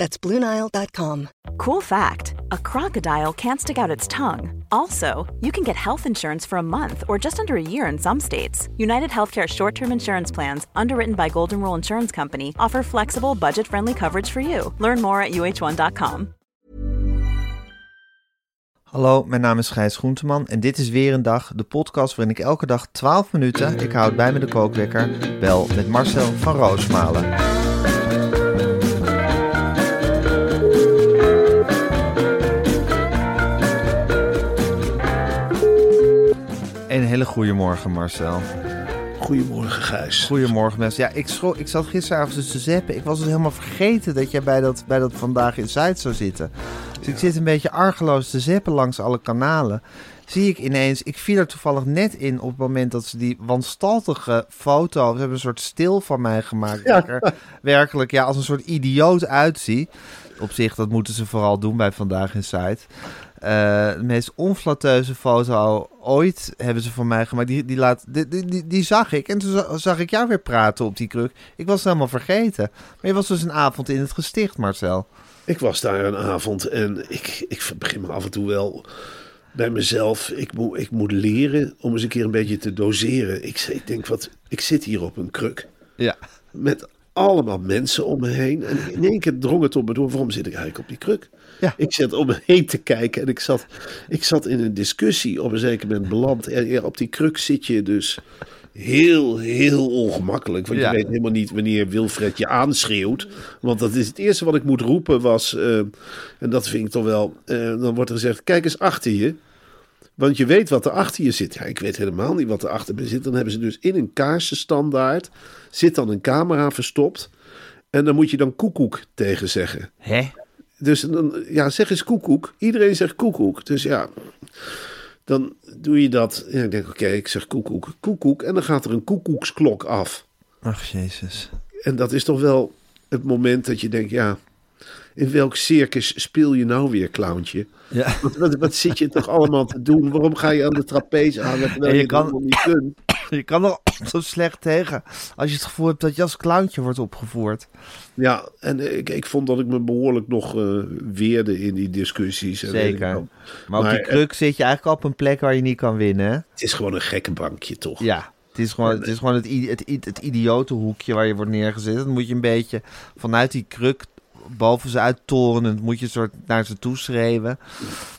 That's BlueNile.com. Cool fact a crocodile can't stick out its tongue. Also, you can get health insurance for a month or just under a year in some states. United Healthcare short term insurance plans, underwritten by Golden Rule Insurance Company, offer flexible, budget friendly coverage for you. Learn more at uh1.com. Hallo, mijn naam is Gijs Groenteman en dit is weer een dag, de podcast waarin ik elke dag 12 minuten, ik houd bij me de kookwekker, bel met Marcel van Roosmalen. Een hele goede morgen, Marcel. Goedemorgen, Gijs. Goedemorgen, mensen. Ja, ik, ik zat gisteravond dus te zeppen. Ik was dus helemaal vergeten dat jij bij dat, bij dat Vandaag in Zuid zou zitten. Dus ik zit een beetje argeloos te zeppen langs alle kanalen. Zie ik ineens, ik viel er toevallig net in op het moment dat ze die wanstaltige foto, ze hebben een soort stil van mij gemaakt. dat ik er werkelijk ja, als een soort idioot uitzie. Op zich, dat moeten ze vooral doen bij Vandaag in Zuid. Eh, de meest onflatteuze foto ooit hebben ze van mij gemaakt. Die, die, laat, die, die, die, zag ik. En toen za- zag ik jou weer praten op die kruk. Ik was het helemaal vergeten. Maar je was dus een avond in het gesticht, Marcel. Ik was daar een avond en ik, ik begin me af en toe wel bij mezelf. Ik moet, ik moet leren om eens een keer een beetje te doseren. Ik, ik denk, wat, ik zit hier op een kruk Ja. met allemaal mensen om me heen. En in één keer drong het op me door, waarom zit ik eigenlijk op die kruk? Ja. Ik zat om me heen te kijken en ik zat, ik zat in een discussie op een zeker moment beland. En ja, op die kruk zit je dus heel, heel ongemakkelijk. Want Ja. je weet helemaal niet wanneer Wilfred je aanschreeuwt. Want dat is het eerste wat ik moet roepen was, eh, en dat vind ik toch wel, eh, dan wordt er gezegd, kijk eens achter je. Want je weet wat er achter je zit. Ja, ik weet helemaal niet wat er achter me zit. Dan hebben ze dus in een kaarsenstandaard, zit dan een camera verstopt. En dan moet je dan koekoek tegen zeggen. Hè? Dus dan, ja, zeg eens koekoek. Iedereen zegt koekoek. Dus ja, dan doe je dat. Ja, ik denk, oké, ik zeg koekoek, koekoek. En dan gaat er een koekoeksklok af. Ach, jezus. En dat is toch wel het moment dat je denkt, ja, in welk circus speel je nou weer, clowntje? Ja. Wat, wat, wat zit je toch allemaal te doen? Waarom ga je aan de trapeze hangen terwijl je je, kan- dat niet kunt? Je kan er zo slecht tegen als je het gevoel hebt dat je als clowntje wordt opgevoerd. Ja, en ik, ik vond dat ik me behoorlijk nog eh, weerde in die discussies. Zeker. Maar op die kruk zit je eigenlijk op een plek waar je niet kan winnen, hè? Het is gewoon een gekke bankje, toch? Ja, het is gewoon het, is gewoon het, het, het idiote hoekje waar je wordt neergezet. Dan moet je een beetje vanuit die kruk boven ze uit torenend moet je soort naar ze toe schreeuwen.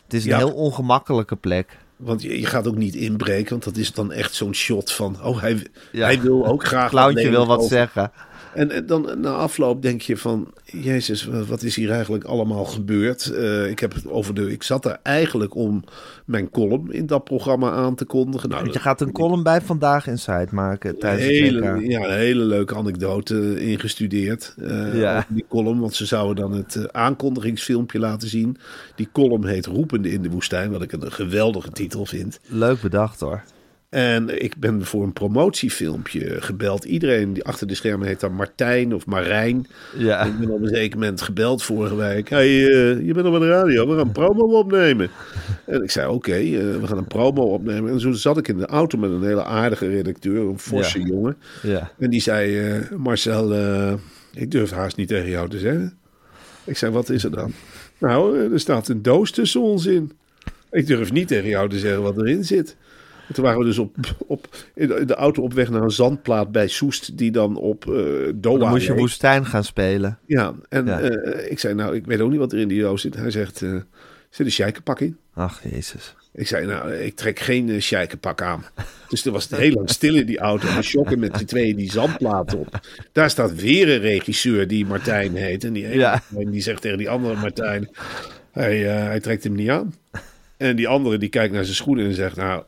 Het is een Ja. heel ongemakkelijke plek. Want je, je gaat ook niet inbreken, want dat is dan echt zo'n shot van... Oh, hij, Ja. hij wil ook graag... Clowntje nemen wil wat over- zeggen. En, en dan na afloop denk je van... Jezus, wat is hier eigenlijk allemaal gebeurd? Eh, ik, heb het over de, ik zat er eigenlijk om mijn column in dat programma aan te kondigen. Nou, Want je gaat een column bij Vandaag Inside maken tijdens het hele, WK. ja, een hele leuke anekdote ingestudeerd. eh, Ja. die column, want ze zouden dan het eh, aankondigingsfilmpje laten zien. Die column heet Roepende in de woestijn, wat ik een geweldige titel vind. Leuk bedacht hoor. En ik ben voor een promotiefilmpje gebeld. Iedereen die achter de schermen heet dan Martijn of Marijn. Ja. Ik ben op een zeker moment gebeld vorige week. Hey, eh, je bent op de radio, we gaan een promo opnemen. En ik zei, oké, eh, we gaan een promo opnemen. En zo zat ik in de auto met een hele aardige redacteur, een forse Ja. jongen. Ja. En die zei, eh, Marcel, ik durf haast niet tegen jou te zeggen. Ik zei, wat is er dan? Nou, er staat een doos tussen ons in. Ik durf niet tegen jou te zeggen wat erin zit. En toen waren we dus op, op, in de- auto op weg naar een zandplaat bij Soest, die dan op eh Doha Dan moest je leek. woestijn gaan spelen. Ja, en Ja. eh, ik zei, nou, ik weet ook niet wat er in die doos zit. Hij zegt, eh zit een sjeikenpak in? Ach, jezus. Ik zei, nou, ik trek geen uh, aan. Dus er was het heel lang stil in die auto. En we shocken met die tweeën die zandplaat op. Daar staat weer een regisseur die Martijn heet. En die ene Ja. Martijn die zegt tegen die andere Martijn... Hij, hij trekt hem niet aan. En die andere die kijkt naar zijn schoenen en zegt... Nou,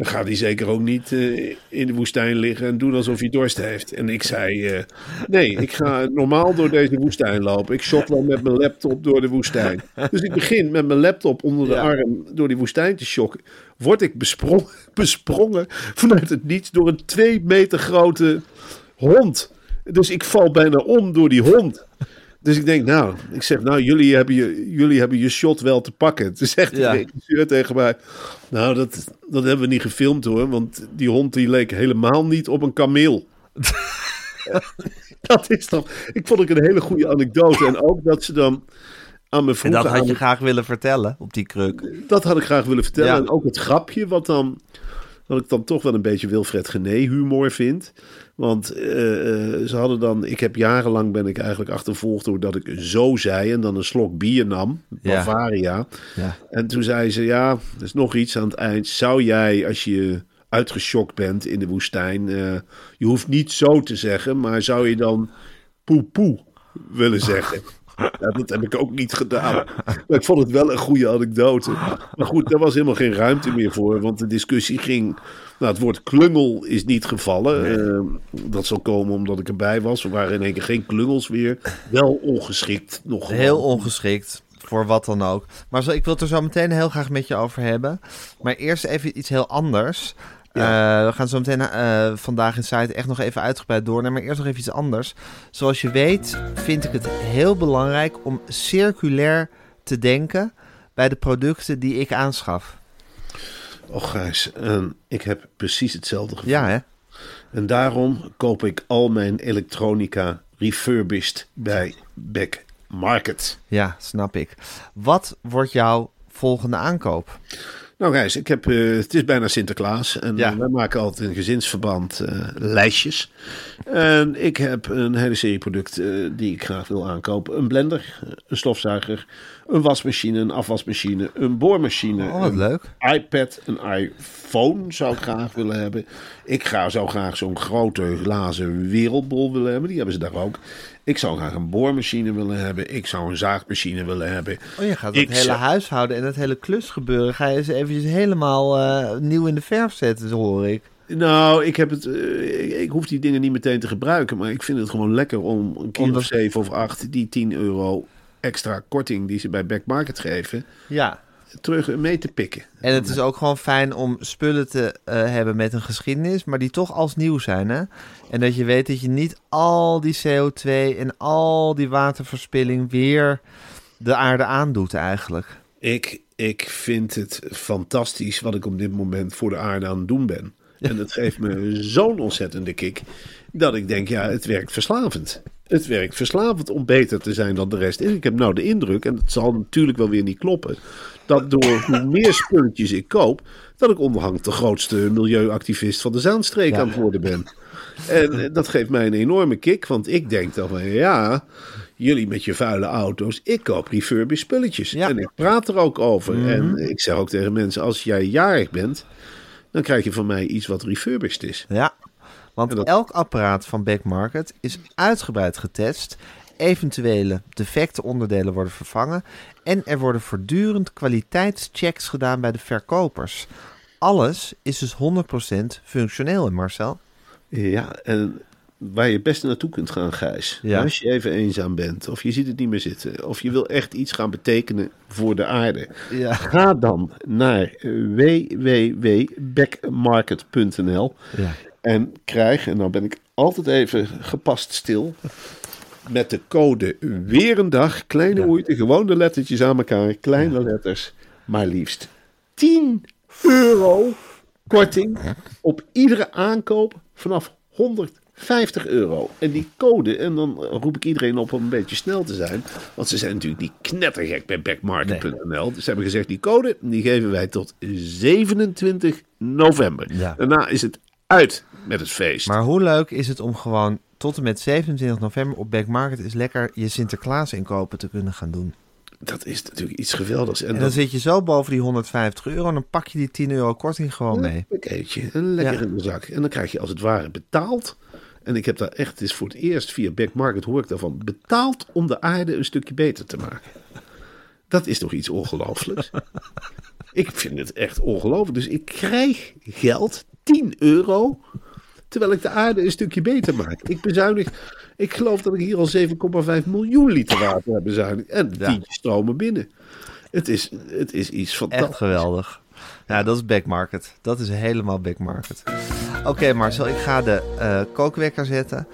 Dan gaat hij zeker ook niet eh, in de woestijn liggen en doen alsof hij dorst heeft. En ik zei, eh, nee, ik ga normaal door deze woestijn lopen. Ik shot wel met mijn laptop door de woestijn. Dus ik begin met mijn laptop onder de Ja. arm door die woestijn te shocken. Word ik besprongen, besprongen vanuit het niets door een twee meter grote hond. Dus ik val bijna om door die hond. Dus ik denk, nou, ik zeg, nou, jullie hebben je, jullie hebben je shot wel te pakken. Toen zegt de regisseur tegen mij, nou, dat, dat hebben we niet gefilmd hoor, want die hond die leek helemaal niet op een kameel. dat is toch, ik vond het een hele goede anekdote. En ook dat ze dan aan me En vroegen, dat had je graag willen vertellen op die kruk. dat had ik graag willen vertellen. Ja. En ook het grapje wat dan... Wat ik dan toch wel een beetje Wilfred Gené humor vind. Want eh, eh, ze hadden dan... Ik heb jarenlang ben ik eigenlijk achtervolgd doordat ik zo zei... en dan een slok bier nam. Bavaria. Ja. En toen zei ze... Ja, er is nog iets aan het eind. Zou jij, als je uitgeschokt bent in de woestijn... eh, je hoeft niet zo te zeggen... maar zou je dan poe poe willen zeggen? Ja, dat heb ik ook niet gedaan. Maar ik vond het wel een goede anekdote. Maar goed, daar was helemaal geen ruimte meer voor. Want de discussie ging. Nou, het woord klungel is niet gevallen. Eh, dat zal komen omdat ik erbij was. Er waren in één keer geen klungels meer. Wel ongeschikt. Nog gewoon. Heel ongeschikt. Voor wat dan ook. Maar zo, ik wil het er zo meteen heel graag met je over hebben. Maar eerst even iets heel anders. Eh, we gaan zo meteen eh, vandaag in site echt nog even uitgebreid door. Maar eerst nog even iets anders. Zoals je weet vind ik het heel belangrijk om circulair te denken bij de producten die ik aanschaf. Och, Gijs. en ik heb precies hetzelfde gevoel. Ja, hè? En daarom koop ik al mijn elektronica refurbished bij Back Market. Ja, snap ik. Wat wordt jouw volgende aankoop? Nou Gijs, ik heb, eh, het is bijna Sinterklaas en Ja. wij maken altijd in gezinsverband eh, lijstjes. En ik heb een hele serie producten eh, die ik graag wil aankopen. Een blender, een stofzuiger, een wasmachine, een afwasmachine, een boormachine. Oh, wat een leuk. iPad, een iPhone zou ik graag willen hebben. Ik ga, zou graag zo'n grote glazen wereldbol willen hebben. Die hebben ze daar ook. Ik zou graag een boormachine willen hebben. Ik zou een zaagmachine willen hebben. Oh, je gaat Ik het hele zou- huishouden en het hele klusgebeuren... ga je eens eventjes helemaal eh, nieuw in de verf zetten, hoor ik. Nou, ik, heb het, eh, ik, ik hoef die dingen niet meteen te gebruiken. Maar ik vind het gewoon lekker om een keer Omdat- of zeven of acht... die 10 euro extra korting die ze bij Back Market geven... Ja. Terug mee te pikken. En het is ook gewoon fijn om spullen te eh, hebben met een geschiedenis, maar die toch als nieuw zijn. Hè? En dat je weet dat je niet al die CO2 en al die waterverspilling weer de aarde aandoet eigenlijk. Ik, ik vind het fantastisch wat ik op dit moment voor de aarde aan het doen ben. En het geeft me zo'n ontzettende kick... dat ik denk, ja, het werkt verslavend. Het werkt verslavend om beter te zijn dan de rest. En ik heb nou de indruk, en het zal natuurlijk wel weer niet kloppen... dat door hoe meer spulletjes ik koop... dat ik onderhand de grootste milieuactivist van de Zaanstreek aan het worden ben. En eh, dat geeft mij een enorme kick, want ik denk dan van ja, jullie met je vuile auto's, ik koop refurbished spulletjes. Ja. En ik praat er ook over. En ik zeg ook tegen mensen, als jij jarig bent, dan krijg je van mij iets wat refurbished is. Ja, want dat- elk apparaat van Back Market is uitgebreid getest. Eventuele defecte onderdelen worden vervangen. En er worden voortdurend kwaliteitschecks gedaan bij de verkopers. Alles is dus 100% functioneel, hè, Marcel. Ja, en waar je best naartoe kunt gaan, Gijs. Ja. Als je even eenzaam bent, of je ziet het niet meer zitten, of je wil echt iets gaan betekenen voor de aarde. Ja. Ga dan naar www.backmarket.nl Ja. en krijg, en nou ben ik altijd even gepast stil, met de code weer een dag, kleine moeite, gewoon de lettertjes aan elkaar, kleine letters, maar liefst 10 euro korting op iedere aankoop vanaf 150 euro. En die code, en dan roep ik iedereen op om een beetje snel te zijn. Want ze zijn natuurlijk niet knettergek bij backmarket.nl. Dus ze hebben gezegd, die code, die geven wij tot 27 november. Ja. Daarna is het uit met het feest. Maar hoe leuk is het om gewoon tot en met 27 november op Back Market is lekker je Sinterklaas inkopen te kunnen gaan doen. Dat is natuurlijk iets geweldigs. En, En dan zit je zo boven die 150 euro en dan pak je die 10 euro korting gewoon mee. een pakketje, en lekker Ja. in de zak. En dan krijg je als het ware betaald. En ik heb daar echt, het is voor het eerst via Backmarket hoor ik daarvan, betaald om de aarde een stukje beter te maken. Dat is toch iets ongelooflijks? Ik vind het echt ongelooflijk. Dus ik krijg geld, 10 euro, terwijl ik de aarde een stukje beter maak. Ik bezuinig, ik geloof dat ik hier al 7,5 miljoen liter water heb bezuinigd. En Ja. tientjes stromen binnen. Het is, het is iets Echt fantastisch. geweldig. Ja, dat is backmarket. Dat is helemaal backmarket. Oké, Marcel, ik ga de eh, kookwekker zetten.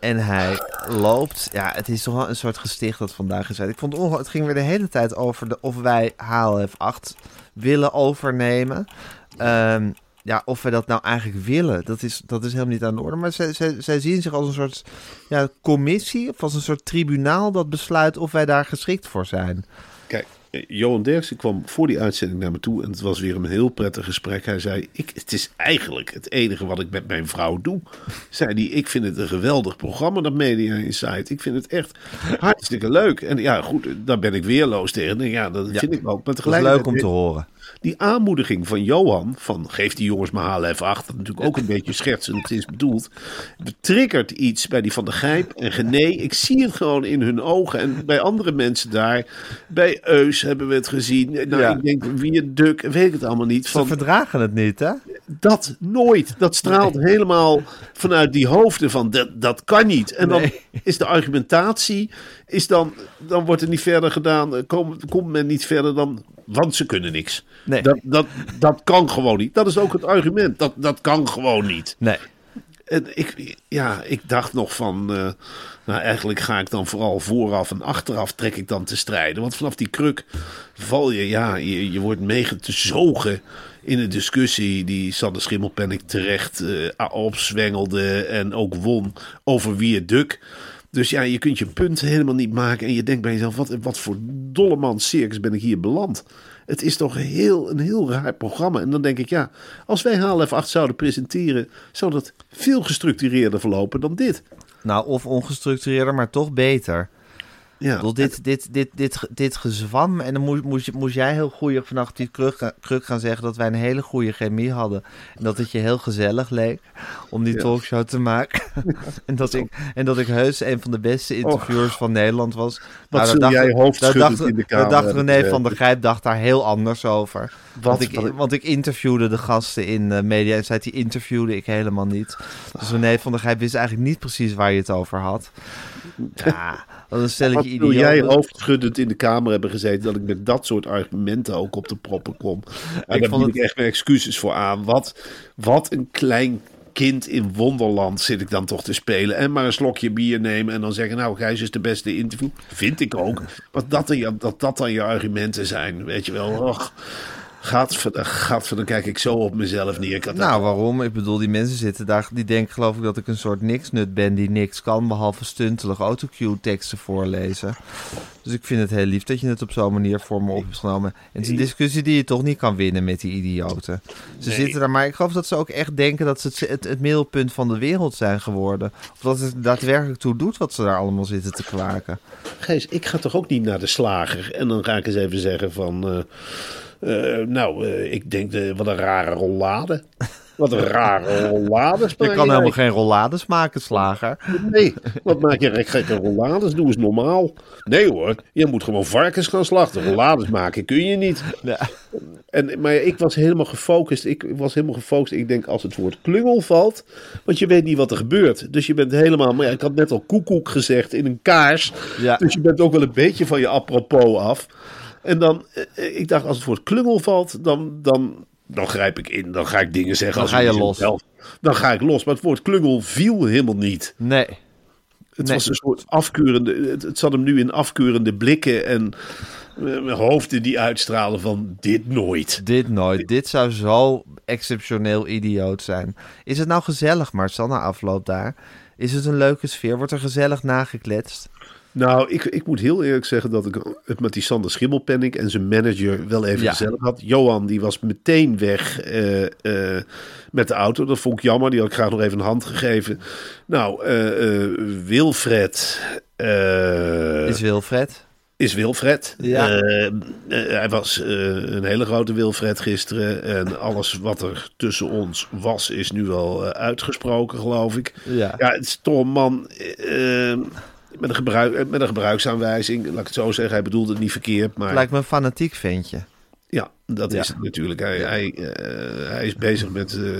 En hij loopt. Ja, het is toch wel een soort gesticht dat vandaag is. uit. Ik vond het, het ging weer de hele tijd over de, of wij HLF 8 willen overnemen. Ehm, ja, of we dat nou eigenlijk willen, dat is, dat is helemaal niet aan de orde. Maar zij, zij, zij zien zich als een soort ja, commissie of als een soort tribunaal dat besluit of wij daar geschikt voor zijn. Kijk, eh, Johan Derksen kwam voor die uitzending naar me toe en het was weer een heel prettig gesprek. Hij zei, ik, het is eigenlijk het enige wat ik met mijn vrouw doe. Zei hij, ik vind het een geweldig programma, dat Media Insight. Ik vind het echt hartstikke leuk. En ja, goed, daar ben ik weerloos tegen. En ja, dat Ja. vind ik ook. Maar tegelijkertijd leuk om te horen. Die aanmoediging van Johan, van geef die jongens maar HLF 8, dat natuurlijk ook een beetje schertsend is bedoeld, triggert iets bij die Van de Gijp en Gené. Ik zie het gewoon in hun ogen en bij andere mensen daar. Bij Eus hebben we het gezien. Nou, Ja. ik denk, wie Duk, weet ik het allemaal niet. Ze verdragen het niet, hè? Dat nooit. Dat straalt helemaal vanuit die hoofden van dat, dat kan niet. En dan Nee. is de argumentatie, is dan, dan wordt er niet verder gedaan. eh, Komt, komt men niet verder dan, want ze kunnen niks. Nee. Dat, dat, dat kan gewoon niet. Dat is ook het argument. Dat, dat kan gewoon niet. Nee. En ik, ja, ik dacht nog van, eh, nou eigenlijk ga ik dan vooral vooraf en achteraf trek ik dan te strijden. Want vanaf die kruk val je, ja, je, je wordt meegezogen in een discussie die Sander Schimmelpenninck terecht eh opzwengelde en ook won over wie het duk. Dus ja, je kunt je punt helemaal niet maken en je denkt bij jezelf, wat, wat voor dolleman circus ben ik hier beland. Het is toch heel, een heel raar programma. En dan denk ik, ja, als wij HLF 8 zouden presenteren, zou dat veel gestructureerder verlopen dan dit. Nou, of ongestructureerder, maar toch beter. Ja, bedoel, dit, dit, dit, dit, dit gezwam. En dan moest, moest, je- moest jij heel goeie vanaf die kruk, kruk gaan zeggen dat wij een hele goede chemie hadden. En dat het je heel gezellig leek om die Ja. talkshow te maken. en, dat ik, en dat ik heus een van de beste interviewers van Nederland was. Nou, zul daar jij dacht- daar dacht, in de daar kamer dacht hebben René van der Grijp dacht daar heel anders over. want, ik, Wat want ik interviewde de gasten in eh, Media en zei die interviewde ik helemaal niet. Dus René van der Grijp wist eigenlijk niet precies waar je het over had. Ja, dat een Wat stelletje wil jij hoofdschuddend in de kamer hebben gezeten dat ik met dat soort argumenten ook op de proppen kom? En Ik daar vond het- ik echt mijn excuses voor aan. Wat, wat een klein kind in Wonderland zit ik dan toch te spelen. En maar een slokje bier nemen en dan zeggen, nou Gijs is de beste interview. Vind ik ook. Maar dat, dan je- dat dat dan je argumenten zijn, weet je wel. Och, gaat voor, dan kijk ik zo op mezelf neer. Ik had Nou, waarom? Ik bedoel, die mensen zitten daar, die denken geloof ik dat ik een soort niksnut ben die niks kan, behalve stuntelig autocue-teksten voorlezen. Dus ik vind het heel lief dat je het op zo'n manier voor me op hebt genomen. En het is een discussie die je toch niet kan winnen met die idioten. Ze zitten daar, maar ik geloof dat ze ook echt denken dat ze het, het, het middelpunt van de wereld zijn geworden. Of dat het daadwerkelijk toe doet wat ze daar allemaal zitten te kwaken. Gijs, ik ga toch ook niet naar de slager en dan ga ik eens even zeggen van... eh, eh, nou, eh, ik denk, wat een rare rollade. Wat een rare rollade. Je kan helemaal geen rollades maken, slager. Nee, wat maak je gek- gekke rollades? Doe eens normaal. Nee hoor, je moet gewoon varkens gaan slachten. Rollades maken kun je niet. Ja. En, maar ik was helemaal gefocust. Ik was helemaal gefocust. Ik denk als het woord klungel valt. Want je weet niet wat er gebeurt. Dus je bent helemaal. Maar ja, ik had net al koekoek gezegd in een kaars. Ja. Dus je bent ook wel een beetje van je apropos af. En dan, eh, ik dacht als het woord klungel valt. Dan, dan, dan grijp ik in. Dan ga ik dingen zeggen. Dan als ga je los. zelf- Dan ga ik los. Maar het woord klungel viel helemaal niet. Nee. Het Nee. was een soort afkeurende. Het, het zat hem nu in afkeurende blikken en eh, hoofden die uitstralen van dit nooit. Dit nooit. Dit zou zo exceptioneel idioot zijn. Is het nou gezellig, Marcel, na afloop daar? Is het een leuke sfeer? Wordt er gezellig nagekletst? Nou, ik, ik moet heel eerlijk zeggen dat ik het met die Sander en zijn manager wel even Ja. gezellig had. Johan, die was meteen weg eh, eh, met de auto. Dat vond ik jammer. Die had ik graag nog even een hand gegeven. Nou, eh, Wilfred. Is Wilfred? is Wilfred. Ja. Hij was een hele grote Wilfred gisteren. En alles wat er tussen ons was, is nu wel uitgesproken, geloof ik. Ja. Ja, het is toch een man met, een gebruik, eh, met een gebruiksaanwijzing. Laat ik het zo zeggen, hij bedoelde het niet verkeerd. Maar Lijkt me een fanatiek ventje. ja, Dat Ja. is het natuurlijk. Hij, hij, eh, hij is bezig met eh,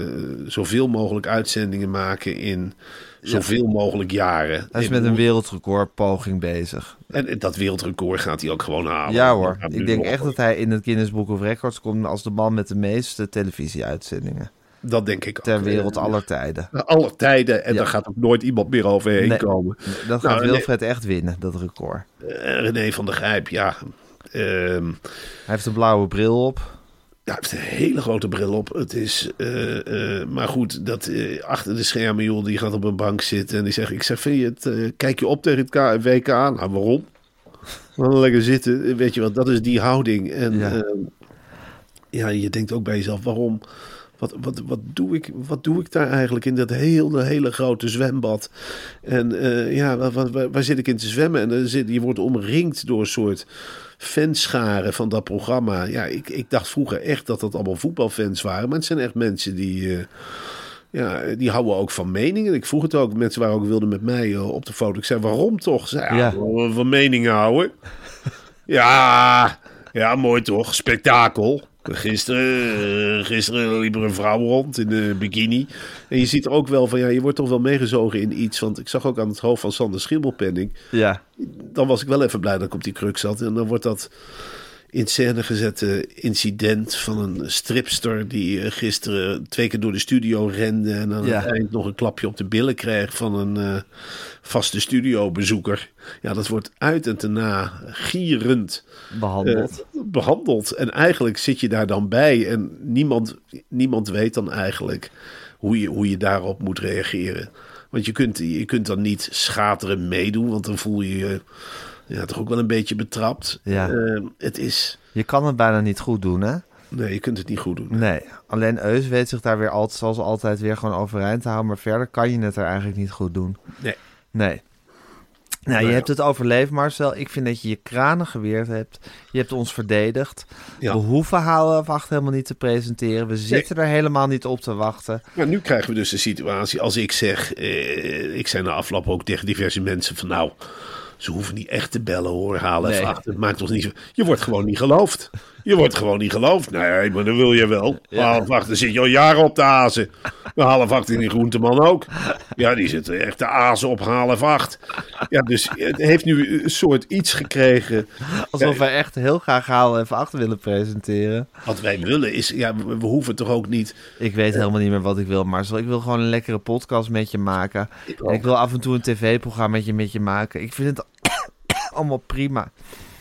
zoveel mogelijk uitzendingen maken in zoveel mogelijk jaren. Hij is met een bedoel, wereldrecordpoging bezig. En dat wereldrecord gaat hij ook gewoon halen. Ja hoor, ik denk echt dat hij in het Guinness Book of Records komt als de man met de meeste televisieuitzendingen Dat denk ik ook. ter wereld aller tijden. Aller tijden. En Ja. daar gaat ook nooit iemand meer overheen Nee. komen. Dat Nou, gaat nee. Wilfred echt winnen, dat record. Eh, René van der Grijp, ja. Ehm, Hij heeft een blauwe bril op. Ja, hij heeft een hele grote bril op. Het is, eh, eh, maar goed, dat achter de schermen, joh, die gaat op een bank zitten en die zegt: Ik zeg, vind je het, kijk je op tegen het WK? Nou, waarom? Wel lekker zitten, weet je wat, dat is die houding. En Ja. ja, ja je denkt ook bij jezelf: waarom? Wat, wat, wat, doe ik, wat doe ik daar eigenlijk in dat hele, hele grote zwembad? En eh, ja, waar, waar, waar- zit ik in te zwemmen? En dan zit, je wordt omringd door een soort fanscharen van dat programma. Ja, ik, ik dacht vroeger echt dat dat allemaal voetbalfans waren. Maar het zijn echt mensen die, eh, ja, die houden ook van meningen. Ik vroeg het ook, mensen waren ook wilden met mij eh, op de foto. Ik zei, waarom toch? Ze Zei, ja, van meningen houden. ja, ja, mooi toch? Spektakel. Gisteren, eh, gisteren liep er een vrouw rond in een bikini. En je ziet er ook wel van, ja, je wordt toch wel meegezogen in iets. Want ik zag ook aan het hoofd van Sander Schimmelpenning Ja, dan was ik wel even blij dat ik op die kruk zat. En dan wordt dat in scène gezette incident van een stripster die eh, gisteren twee keer door de studio rende en aan Ja. het eind nog een klapje op de billen kreeg van een eh, vaste studiobezoeker. Ja, dat wordt uit en te na gierend behandeld. eh, behandeld. En eigenlijk zit je daar dan bij en niemand, niemand weet dan eigenlijk hoe je, hoe je daarop moet reageren. Want je kunt, je kunt dan niet schateren meedoen, want dan voel je je ja, toch ook wel een beetje betrapt. Ja. Eh, het is, Je kan het bijna niet goed doen, hè? nee, je kunt het niet goed doen. Nee, alleen Eus weet zich daar weer altijd, zoals altijd weer gewoon overeind te houden. Maar verder kan je het er eigenlijk niet goed doen. Nee. Nee. Nou, je hebt het overleefd, Marcel. Ik vind dat je je kranen geweerd hebt. Je hebt ons verdedigd. Ja. We hoeven houden wacht helemaal niet te presenteren. We zitten er helemaal niet op te wachten. Maar nu krijgen we dus de situatie, als ik zeg, eh, ik zei na afloop ook tegen diverse mensen van nou, ze hoeven niet echt te bellen hoor, Nee. achter, het maakt toch niet zo. Je wordt gewoon niet geloofd. Je wordt gewoon niet geloofd. Nee, maar dan wil je wel. Ja. Half acht, dan zit je al jaren op de azen. Maar half acht in die groenteman ook. Ja, die zitten echt de azen op half acht. Ja, dus het heeft nu een soort iets gekregen. Alsof Ja, wij echt heel graag haal even achter willen presenteren. Wat wij willen is, ja, we, we hoeven toch ook niet. Ik weet helemaal niet meer wat ik wil, Marcel. Ik wil gewoon een lekkere podcast met je maken. Ik ik wil af en toe een tv-programma met je, met je maken. Ik vind het allemaal prima.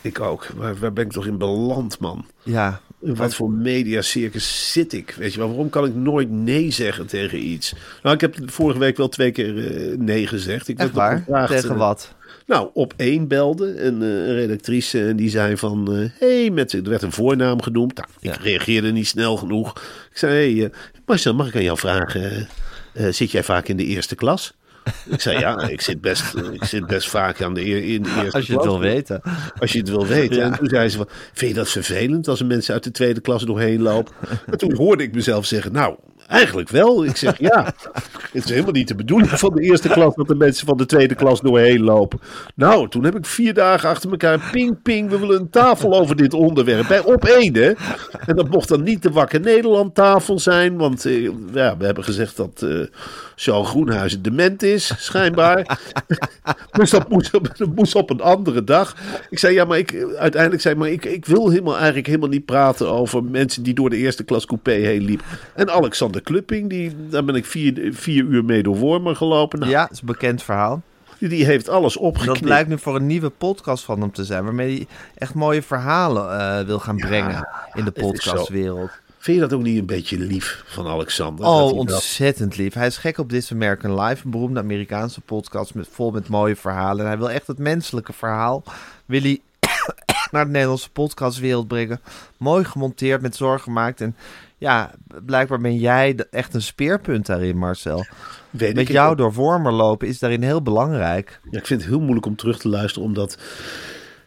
Ik ook. Waar, waar ben ik toch in beland, man? Ja, In wat voor mediacircus zit ik? Weet je wel, waarom kan ik nooit nee zeggen tegen iets? Nou, ik heb vorige week wel twee keer eh, nee gezegd. Ik echt werd waar? gevraagd, Tegen eh, wat? Nou, op één belde een eh, redactrice en die zei van... eh hey, met, er werd een voornaam genoemd. Nou, ik Ja. reageerde niet snel genoeg. Ik zei, hey, eh, Marcel, mag ik aan jou vragen... zit jij vaak in de eerste klas? Ik zei, ja, ik zit best, ik zit best vaak aan de, in de eerste Als je het klas. wil weten. Als je het wil weten. Ja. En toen zei ze van, vind je dat vervelend als er mensen uit de tweede klas doorheen lopen? En toen hoorde ik mezelf zeggen, nou, eigenlijk wel. Ik zeg, ja, het is helemaal niet de bedoeling van de eerste klas dat de mensen van de tweede klas doorheen lopen. Nou, toen heb ik vier dagen achter elkaar, ping, ping, we willen een tafel over dit onderwerp. Bij op één, hè. En dat mocht dan niet de Wakker Nederland tafel zijn, want eh, ja, we hebben gezegd dat eh Charles Groenhuizen dement is, schijnbaar. Dus dat moest, op, dat moest op een andere dag. Ik zei, ja, maar ik uiteindelijk zei, maar ik, ik wil helemaal eigenlijk helemaal niet praten over mensen die door de eerste klas coupé heen liepen. En Alexander Klupping, die, daar ben ik vier, vier uur mee door Wormer gelopen. Nou, Ja, dat is een bekend verhaal. Die heeft alles opgeknipt. Dat blijkt nu voor een nieuwe podcast van hem te zijn. Waarmee hij echt mooie verhalen eh, wil gaan brengen in de podcastwereld. Vind je dat ook niet een beetje lief van Alexander? Oh, dat- ontzettend lief. Hij is gek op This American Life, een beroemde Amerikaanse podcast met, vol met mooie verhalen. En hij wil echt het menselijke verhaal wil hij naar de Nederlandse podcastwereld brengen. Mooi gemonteerd, met zorg gemaakt. En ja, blijkbaar ben jij echt een speerpunt daarin, Marcel. Weet Met ik jou door Wormer lopen is daarin heel belangrijk. Ja, ik vind het heel moeilijk om terug te luisteren, omdat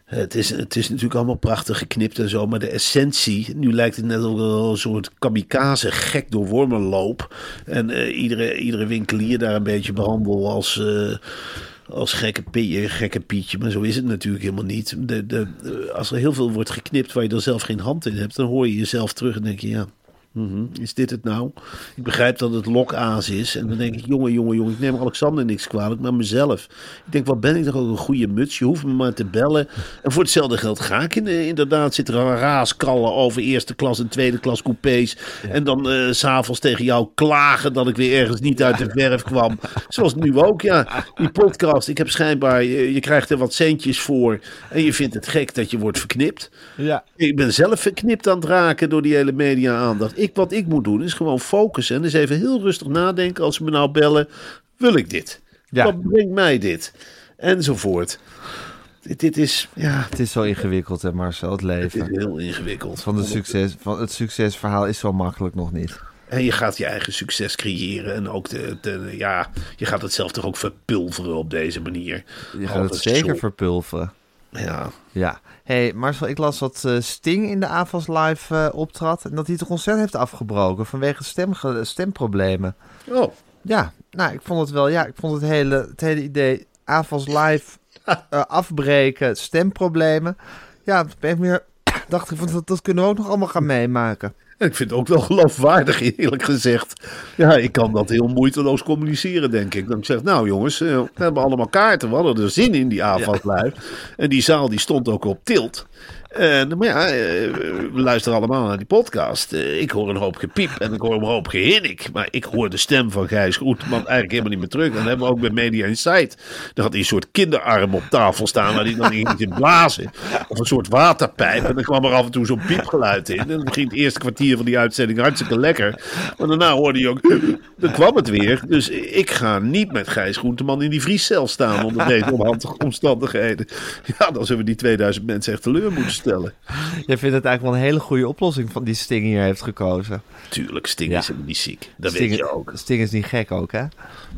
het is, het is natuurlijk allemaal prachtig geknipt en zo, maar de essentie, nu lijkt het net ook een soort kamikaze gek door wormenloop. En eh, iedere, iedere winkelier daar een beetje behandel als, eh, als gekke, Pie- gekke Pietje, maar zo is het natuurlijk helemaal niet. De, de, de- als er heel veel wordt geknipt waar je er zelf geen hand in hebt, dan hoor je jezelf terug en denk je, ja, mhm, is dit het nou? Ik begrijp dat het lokaas is. En dan denk ik, jongen, jongen, jongen, ik neem Alexander niks kwalijk, maar mezelf. Ik denk, wat ben ik toch ook een goede muts? Je hoeft me maar te bellen. En voor hetzelfde geld ga ik in, inderdaad zitten er raaskallen over eerste klas en tweede klas coupés. En dan eh, s s'avonds tegen jou klagen dat ik weer ergens niet uit de verf kwam. Zoals nu ook, ja. Die podcast, ik heb schijnbaar, je, je krijgt er wat centjes voor. En je vindt het gek dat je wordt verknipt. Ja. Ik ben zelf verknipt aan het raken door die hele media-aandacht. Ik, wat ik moet doen is gewoon focussen. En dus even heel rustig nadenken als ze me nou bellen. Wil ik dit? Ja. Wat brengt mij dit? Enzovoort. Dit, dit is, ja, Het is zo ingewikkeld, hè Marcel, het het is leven. heel ingewikkeld. Van, de succes, van het succesverhaal is zo makkelijk nog niet. En je gaat je eigen succes creëren. En ook de, de, ja, je gaat het zelf toch ook verpulveren op deze manier. Je gaat het zeker verpulveren. Ja, Ja. Hey, Marcel, ik las dat eh, Sting in de AFAS Live eh, optrad... en dat hij het concert heeft afgebroken vanwege stemge- stemproblemen. oh, Ja, nou, ik vond het wel... Ja, ik vond het hele, het hele idee AFAS Live eh, afbreken, stemproblemen... Ja, op een meer dacht ik, van, dat, dat kunnen we ook nog allemaal gaan meemaken. Ik vind het ook wel geloofwaardig, eerlijk gezegd. Ja, ik kan dat heel moeiteloos communiceren, denk ik. Dan ik zeg, nou jongens, eh, we hebben allemaal kaarten. We hadden er zin in, die avond live. En die zaal die stond ook op tilt. En, maar ja, eh, we luisteren allemaal naar die podcast. Eh, Ik hoor een hoop gepiep en ik hoor een hoop gehinnik. Maar ik hoor de stem van Gijs Groenteman eigenlijk helemaal niet meer terug. En dat hebben we ook bij Media Insight. Dan had hij een soort kinderarm op tafel staan waar hij dan in ging blazen. Of een soort waterpijp. En dan kwam er af en toe zo'n piepgeluid in. En dan ging het eerste kwartier van die uitzending hartstikke lekker. Maar daarna hoorde je ook, dan kwam het weer. Dus ik ga niet met Gijs Groenteman in die vriescel staan onder deze onhandige omstandigheden. Ja, dan zullen we die 2000 mensen echt teleur moeten stellen. Jij vindt het eigenlijk wel een hele goede oplossing van die Sting hier heeft gekozen. Tuurlijk, Sting Ja. is niet ziek. Dat Sting, weet je ook. Sting is niet gek ook, hè?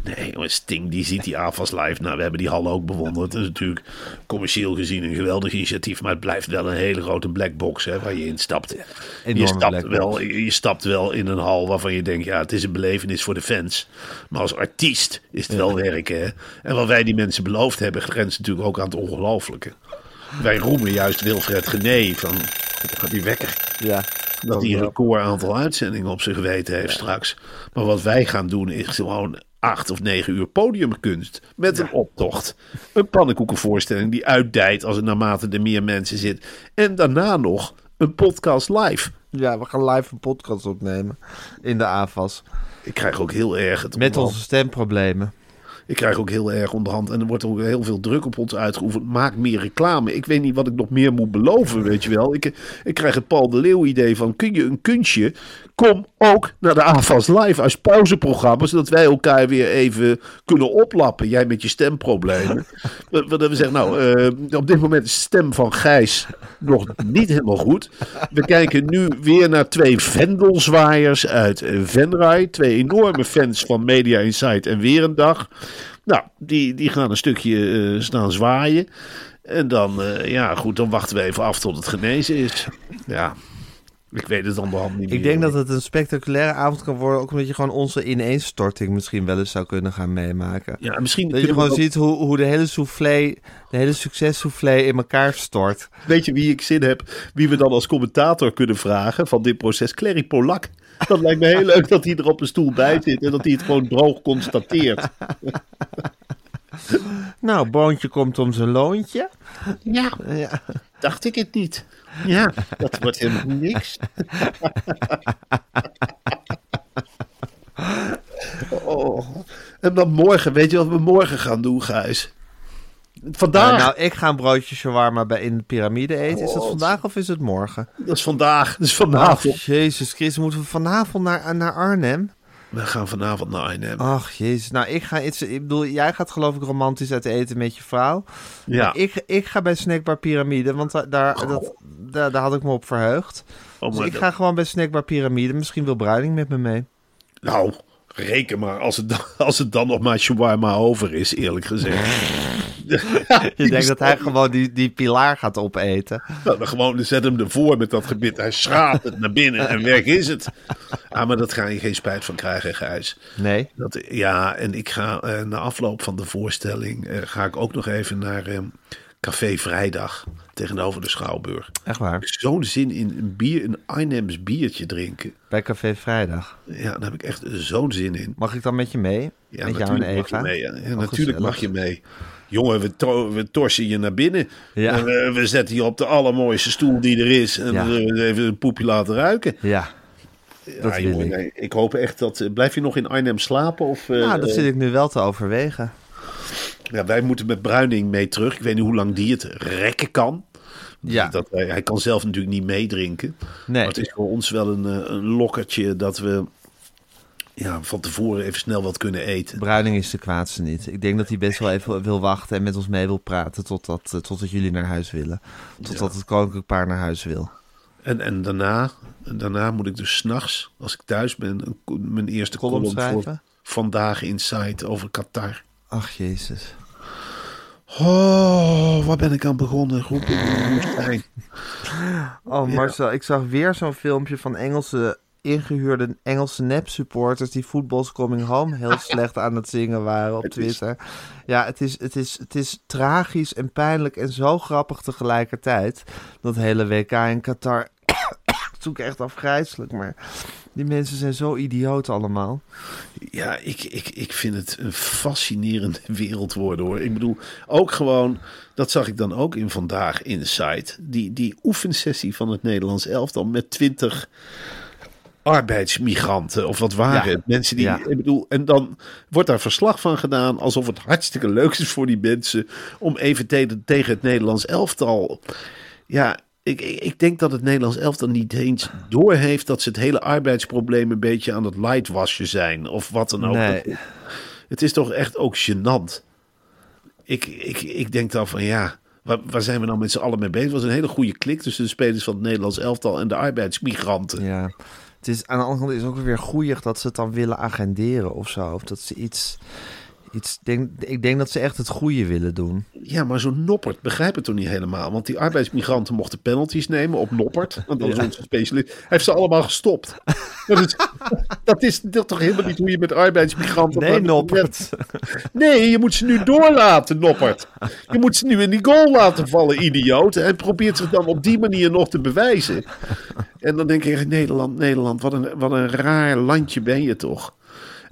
Nee, jongen, Sting die ziet die AFAS live. Nou, we hebben die hal ook bewonderd. Het is natuurlijk commercieel gezien een geweldig initiatief. Maar het blijft wel een hele grote black box hè, waar je in stapt. Je stapt, wel, je stapt wel in een hal waarvan je denkt... ja, het is een belevenis voor de fans. Maar als artiest is het wel werken. Hè? En wat wij die mensen beloofd hebben... grenst natuurlijk ook aan het ongelooflijke. Wij roemen juist Wilfred Gené van... gaat die wekker? Ja. Dat hij een record aantal uitzendingen op zijn geweten heeft straks. Maar wat wij gaan doen is gewoon acht of negen uur podiumkunst. Met een optocht. Een pannenkoekenvoorstelling die uitdijt als er naarmate er meer mensen zit. En daarna nog een podcast live. Ja, we gaan live een podcast opnemen in de AFAS. Ik krijg ook heel erg het Met onze stemproblemen. Ik krijg ook heel erg onderhand. En er wordt ook heel veel druk op ons uitgeoefend. Maak meer reclame. Ik weet niet wat ik nog meer moet beloven, weet je wel. Ik, ik krijg het Paul de Leeuw idee van... Kun je een kunstje? Kom ook naar de AFAS Live als pauzeprogramma. Zodat wij elkaar weer even kunnen oplappen. Jij met je stemproblemen. Wat wat we zeggen, nou, eh, op dit moment is de stem van Gijs nog niet helemaal goed. We kijken nu weer naar twee vendelzwaaiers uit Venray. Twee enorme fans van Media Insight en Weer een Dag. Nou, die, die gaan een stukje eh, staan zwaaien. En dan, eh, ja goed, dan wachten we even af tot het genezen is. Ja, ik weet het onderhand niet meer. Ik denk dat het een spectaculaire avond kan worden. Ook omdat je gewoon onze ineenstorting misschien wel eens zou kunnen gaan meemaken. Ja, misschien Dat je gewoon ook- ziet hoe, hoe de hele soufflé, de hele successoufflé in elkaar stort. Weet je wie ik zin heb? Wie we dan als commentator kunnen vragen van dit proces? Clary Polak. Dat lijkt me heel leuk dat hij er op een stoel bij zit en dat hij het gewoon droog constateert. Nou, Boontje komt om zijn loontje. Ja, Ja. dacht ik het niet. Ja, dat wordt helemaal niks. Oh. En dan morgen, weet je wat we morgen gaan doen, Gijs? Vandaag. nou, ik ga een broodje shawarma bij in de piramide eten. Is dat vandaag of is het morgen? Dat is vandaag. Dat is Ach, vanavond. Jezus Christus, moeten we vanavond naar, naar Arnhem? We gaan vanavond naar Arnhem. Ach, jezus. Nou, ik ga iets... Ik bedoel, jij gaat geloof ik romantisch uit eten met je vrouw. ja. Ik, ik ga bij Snackbar Pyramide, want daar, daar, dat, daar, daar had ik me op verheugd. Oh, Dus ik dat- ga gewoon bij Snackbar Pyramide. Misschien wil Bruining met me mee. Nou, reken maar als het, dan, als het dan nog maar shawarma over is, eerlijk gezegd. Je denkt dat hij gewoon die, die pilaar gaat opeten. Nou, dan gewoon zet hem ervoor met dat gebit. Hij schraapt het naar binnen en weg is het. Ah, maar dat ga je geen spijt van krijgen, Gijs. Nee. Dat, ja, en ik ga eh, na afloop van de voorstelling... eh, ga ik ook nog even naar eh, Café Vrijdag tegenover de Schouwburg. Echt waar. zo'n zin in een bier, een Arnhems biertje drinken. Bij Café Vrijdag. Ja, daar heb ik echt zo'n zin in. Mag ik dan met je mee? Ja, met jou en natuurlijk mag je Eva? mee. Ja, Ja, Oh, natuurlijk gezellig. mag je mee. Jongen, we, to- we torsen je naar binnen. Ja. En we, we zetten je op de allermooiste stoel die er is. En Ja. zullen we even een poepje laten ruiken. Ja. Dat jongen, ik. nee, ik hoop echt dat... eh, Blijf je nog in Arnhem slapen? Of, eh, Nou, dat eh, zit ik nu wel te overwegen. Ja, wij moeten met Bruining mee terug. Ik weet niet hoe lang die het rekken kan. Ja. Dat, hij, hij kan zelf natuurlijk niet meedrinken. Nee. Maar het is voor ons wel een, eh, een lokkertje dat we ja, van tevoren even snel wat kunnen eten. Bruining is de kwaadste niet. Ik denk dat hij best wel even wil wachten en met ons mee wil praten totdat, eh, totdat jullie naar huis willen. Totdat het koninklijk paar naar huis wil. En, en daarna, daarna moet ik dus s'nachts, als ik thuis ben, mijn eerste Column column, voor schrijven? Vandaag Inside over Qatar. Ach, jezus. Oh, waar ben ik aan begonnen? Roep in de woestijn. Oh, Marcel, ik zag weer zo'n filmpje van Engelse ingehuurde Engelse nep-supporters die Football's Coming Home heel slecht aan het zingen waren op Twitter. Ja, het is, het, is, het is tragisch en pijnlijk en zo grappig tegelijkertijd. Dat hele WK in Qatar. Ook echt afgrijzelijk, maar die mensen zijn zo idioot allemaal. Ja, ik, ik, ik vind het een fascinerende wereld worden hoor. Ik bedoel, ook gewoon, dat zag ik dan ook in Vandaag Inside. Die, die oefensessie van het Nederlands elftal met twintig arbeidsmigranten of wat waren Ja. het? Mensen die, Ja. ik bedoel, en dan wordt daar verslag van gedaan alsof het hartstikke leuk is voor die mensen om even te- tegen het Nederlands elftal. Ja, ik, ik denk dat het Nederlands elftal niet eens doorheeft dat ze het hele arbeidsprobleem een beetje aan het lightwashen zijn of wat dan ook. Nee. Het is toch echt ook gênant. Ik, ik, ik denk dan van ja, waar, waar zijn we nou met z'n allen mee bezig? Het was een hele goede klik tussen de spelers van het Nederlands elftal en de arbeidsmigranten. Ja. Het is, aan de andere kant is het ook weer goeig dat ze het dan willen agenderen of zo. Of dat ze iets... iets denk, ik denk dat ze echt het goede willen doen. Ja, maar zo'n Noppert begrijp het toch niet helemaal? Want die arbeidsmigranten mochten penalties nemen op Noppert. Want dat is Ja. onze specialist. Hij heeft ze allemaal gestopt. dat, is, dat is dat toch helemaal niet hoe je met arbeidsmigranten... Nee, Noppert. Nee, je moet ze nu doorlaten, Noppert. Je moet ze nu in die goal laten vallen, idioot. Hij probeert zich dan op die manier nog te bewijzen. En dan denk ik, Nederland, Nederland, wat een, wat een raar landje ben je toch.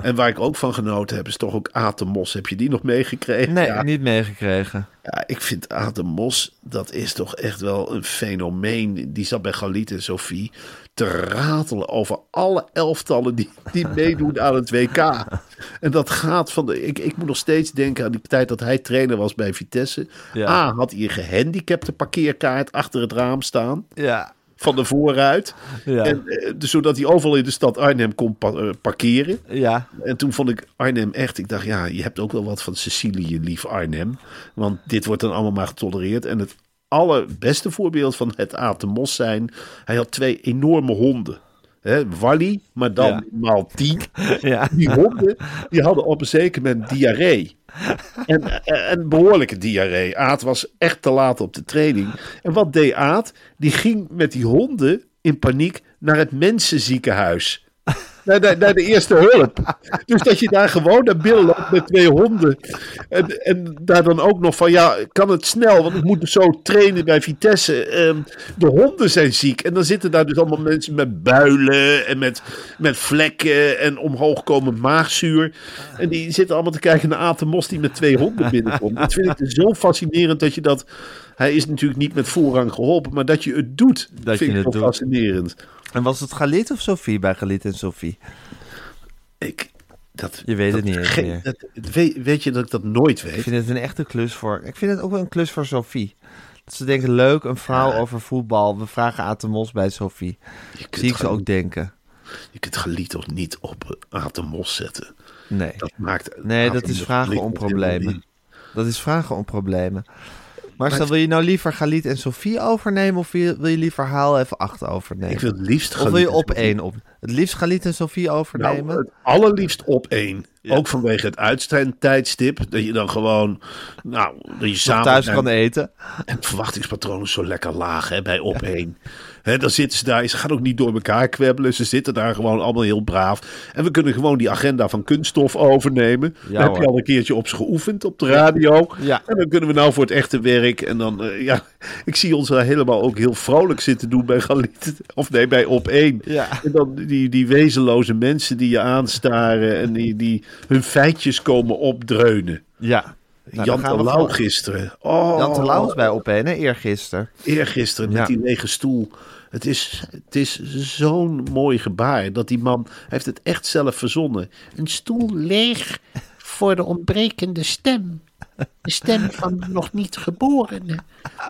En waar ik ook van genoten heb, is toch ook Aten Mos. Heb je die nog meegekregen? Nee, Ja. niet meegekregen. Ja, ik vind Aten Mos, dat is toch echt wel een fenomeen. Die zat bij Galit en Sophie te ratelen over alle elftallen die, die meedoen aan het WK. En dat gaat van de. Ik, ik moet nog steeds denken aan die tijd dat hij trainer was bij Vitesse. Ja. A, had hij een gehandicapte parkeerkaart achter het raam staan. Ja. Van de vooruit. Ja. En, eh, dus zodat hij overal in de stad Arnhem kon pa- eh, parkeren. Ja. En toen vond ik Arnhem echt. Ik dacht, ja, je hebt ook wel wat van Sicilië, lief Arnhem. Want dit wordt dan allemaal maar getolereerd. En het allerbeste voorbeeld van het Aten Mos zijn. Hij had twee enorme honden. Hè, Wally, maar dan Ja. maal tien. Ja. Die honden die hadden op een zeker moment diarree. En, en een behoorlijke diarree. Aad was echt te laat op de training. En wat deed Aad? Die ging met die honden in paniek naar het mensenziekenhuis. Naar de, naar de eerste hulp. Dus dat je daar gewoon naar binnen loopt met twee honden. En, en daar dan ook nog van, ja, kan het snel? Want ik moet zo trainen bij Vitesse. Ehm, de honden zijn ziek. En dan zitten daar dus allemaal mensen met builen en met, met vlekken en omhoogkomend maagzuur. En die zitten allemaal te kijken naar Aten Mos die met twee honden binnenkomt. Dat vind ik dus zo fascinerend dat je dat... Hij is natuurlijk niet met voorrang geholpen, maar dat je het doet, Dat vind je ik het doet. fascinerend. En was het Galit of Sophie bij Galit en Sophie? Ik, dat, Je weet het niet eens meer. dat- weet, weet je dat ik dat nooit Ik weet? vind het een echte klus voor... Ik vind het ook wel een klus voor Sophie. Dat ze denken, leuk, een vrouw over voetbal. We vragen Aten Mos bij Sophie. Zie ik ze ook denken. je kunt Galit toch niet op Aten Mos zetten? Nee. Dat maakt Nee, dat is vragen om problemen. Dat is vragen om problemen. Maar stel, wil je nou liever Galit en Sophie overnemen... of wil je, wil je liever Haal even acht overnemen? Ik wil het liefst of wil Galit je op één op... Het liefst gaan Liet en Sofie overnemen. Nou, het allerliefst op één. Ook vanwege het uitstendtijdstip. Dat je dan gewoon, nou, dat je samen thuis kan eten. En het verwachtingspatroon is zo lekker laag hè, bij op één. Hè, dan zitten ze daar, ze gaan ook niet door elkaar kwebbelen. Ze zitten daar gewoon allemaal heel braaf. En we kunnen gewoon die agenda van kunststof overnemen. Ja, Daar heb je al een keertje op ze geoefend op de radio. Ja. En dan kunnen we nou voor het echte werk. En dan, eh, ja, ik zie ons daar helemaal ook heel vrolijk zitten doen bij Galit. Of nee, bij op één. Ja. En dan die, die wezenloze mensen die je aanstaren. En die, die hun feitjes komen opdreunen. Ja. Nou, Jan Terlouw gewoon- gisteren. Oh, Jan Terlouw is bij op één, hè, eergisteren. Eergisteren met Ja. die lege stoel. Het is, het is zo'n mooi gebaar dat die man heeft het echt zelf verzonnen. Een stoel leeg voor de ontbrekende stem. De stem van nog niet geborene.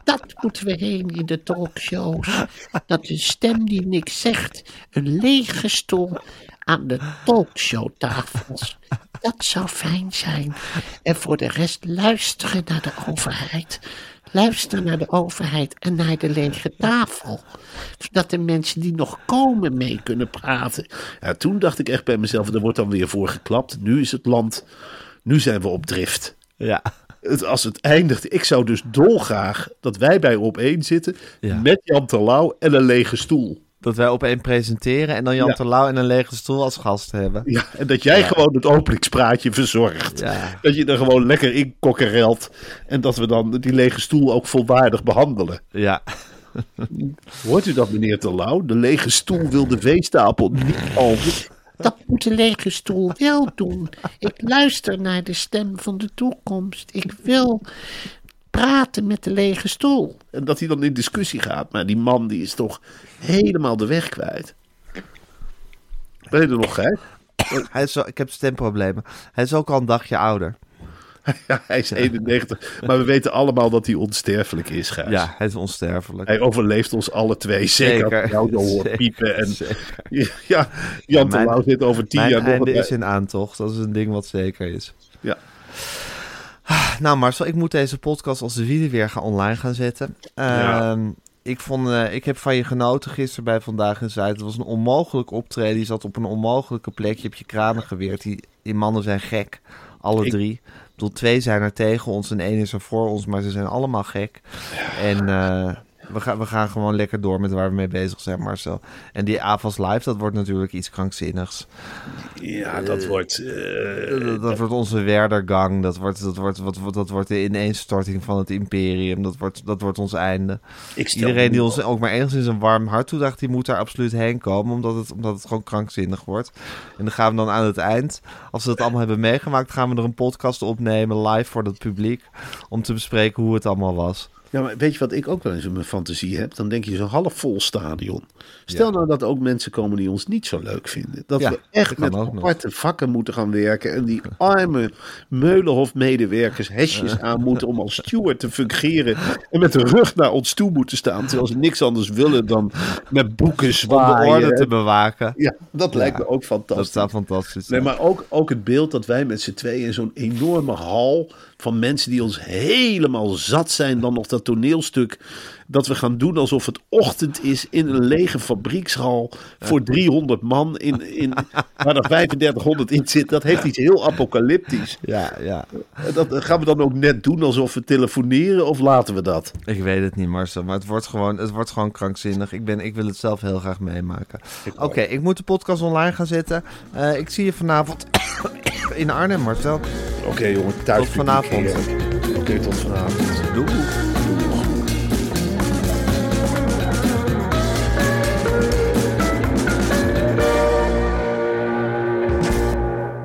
Dat moeten we heen in de talkshows. Dat een stem die niks zegt. Een lege stoel aan de talkshowtafels. Dat zou fijn zijn. En voor de rest luisteren naar de overheid. Luister naar de overheid en naar de lege tafel. Zodat de mensen die nog komen mee kunnen praten. Ja, toen dacht ik echt bij mezelf, er wordt dan weer voor geklapt. Nu is het land, nu zijn we op drift. Ja. Het, als het eindigt, ik zou dus dolgraag dat wij bij op één zitten. Ja. Met Jan Terlouw en een lege stoel. Dat wij op één presenteren en dan Jan Ja. Terlouw en een lege stoel als gast hebben. Ja, en dat jij gewoon het openingspraatje verzorgt. Dat je er gewoon lekker in kokkerelt. En dat we dan die lege stoel ook volwaardig behandelen. Ja. Hoort u dat, meneer Terlouw? De lege stoel wil de veestapel niet over. Dat moet de lege stoel wel doen. Ik luister naar de stem van de toekomst. Ik wil praten met de lege stoel. En dat hij dan in discussie gaat. Maar die man die is toch helemaal de weg kwijt. Ben je er nog, hè? Hij is zo, ik heb stemproblemen. Hij is ook al een dagje ouder. Ja, hij is 91. Maar we weten allemaal dat hij onsterfelijk is, Gijs. Ja, hij is onsterfelijk. Hij overleeft ons alle twee. Zeker, Zeker. jou zo hoort piepen. En, zeker. Ja, Jan mijn- Terlouw zit over tien Mijn jaar nog... een- is in aantocht. Dat is een ding wat zeker is. Ja. Nou Marcel, ik moet deze podcast als de wielen weer gaan online gaan zetten. Ja. Ehm, ik, vond, eh, ik heb van je genoten gisteren bij Vandaag in Zuid. Het was een onmogelijk optreden. Je zat op een onmogelijke plek. Je hebt je kranen geweerd. Die, die mannen zijn gek. Alle Ik- drie. Bedoel, twee zijn er tegen ons en één is er voor ons. Maar ze zijn allemaal gek. En eh, we, gaan we gaan gewoon lekker door met waar we mee bezig zijn, Marcel. En die AFAS Live, dat wordt natuurlijk iets krankzinnigs. Ja, dat wordt... eh, Dat, dat wordt onze Werdergang. Dat wordt, dat, wordt, wat, wat, dat wordt de ineenstorting van het imperium. Dat wordt, dat wordt ons einde. ik stel Iedereen die ons ook maar enigszins een warm hart toedacht, die moet daar absoluut heen komen. Omdat het, omdat het gewoon krankzinnig wordt. En dan gaan we dan aan het eind, als we dat allemaal hebben meegemaakt, gaan we er een podcast opnemen live voor het publiek. Om te bespreken hoe het allemaal was. Ja, maar weet je wat ik ook wel eens in mijn fantasie heb? Dan denk je zo'n half vol stadion. Stel nou dat ook mensen komen die ons niet zo leuk vinden. Dat Ja, we echt dat met nog. aparte vakken moeten gaan werken. En die arme Meulenhof-medewerkers hesjes aan moeten om als steward te fungeren. En met de rug naar ons toe moeten staan. Terwijl ze niks anders willen dan met boeken Om de zwaaien. orde te bewaken. Ja, dat lijkt me ook Dat fantastisch. staat fantastisch. Nee, maar ook, ook het beeld dat wij met z'n tweeën in zo'n enorme hal van mensen die ons helemaal zat zijn, dan nog dat toneelstuk dat we gaan doen alsof het ochtend is in een lege fabriekshal voor 300 man in, in, waar er 3500 in zit. Dat heeft iets heel apocalyptisch. Ja, ja. Dat gaan we dan ook net doen alsof we telefoneren of laten we dat? Ik weet het niet, Marcel, maar het wordt gewoon, het wordt gewoon krankzinnig. Ik, ben, ik wil het zelf heel graag meemaken. Oké, ik moet de podcast online gaan zetten. Eh, ik zie je vanavond in Arnhem, Marcel. Oké jongen, thuis. Tot vanavond. Oké, tot vanavond. Doei.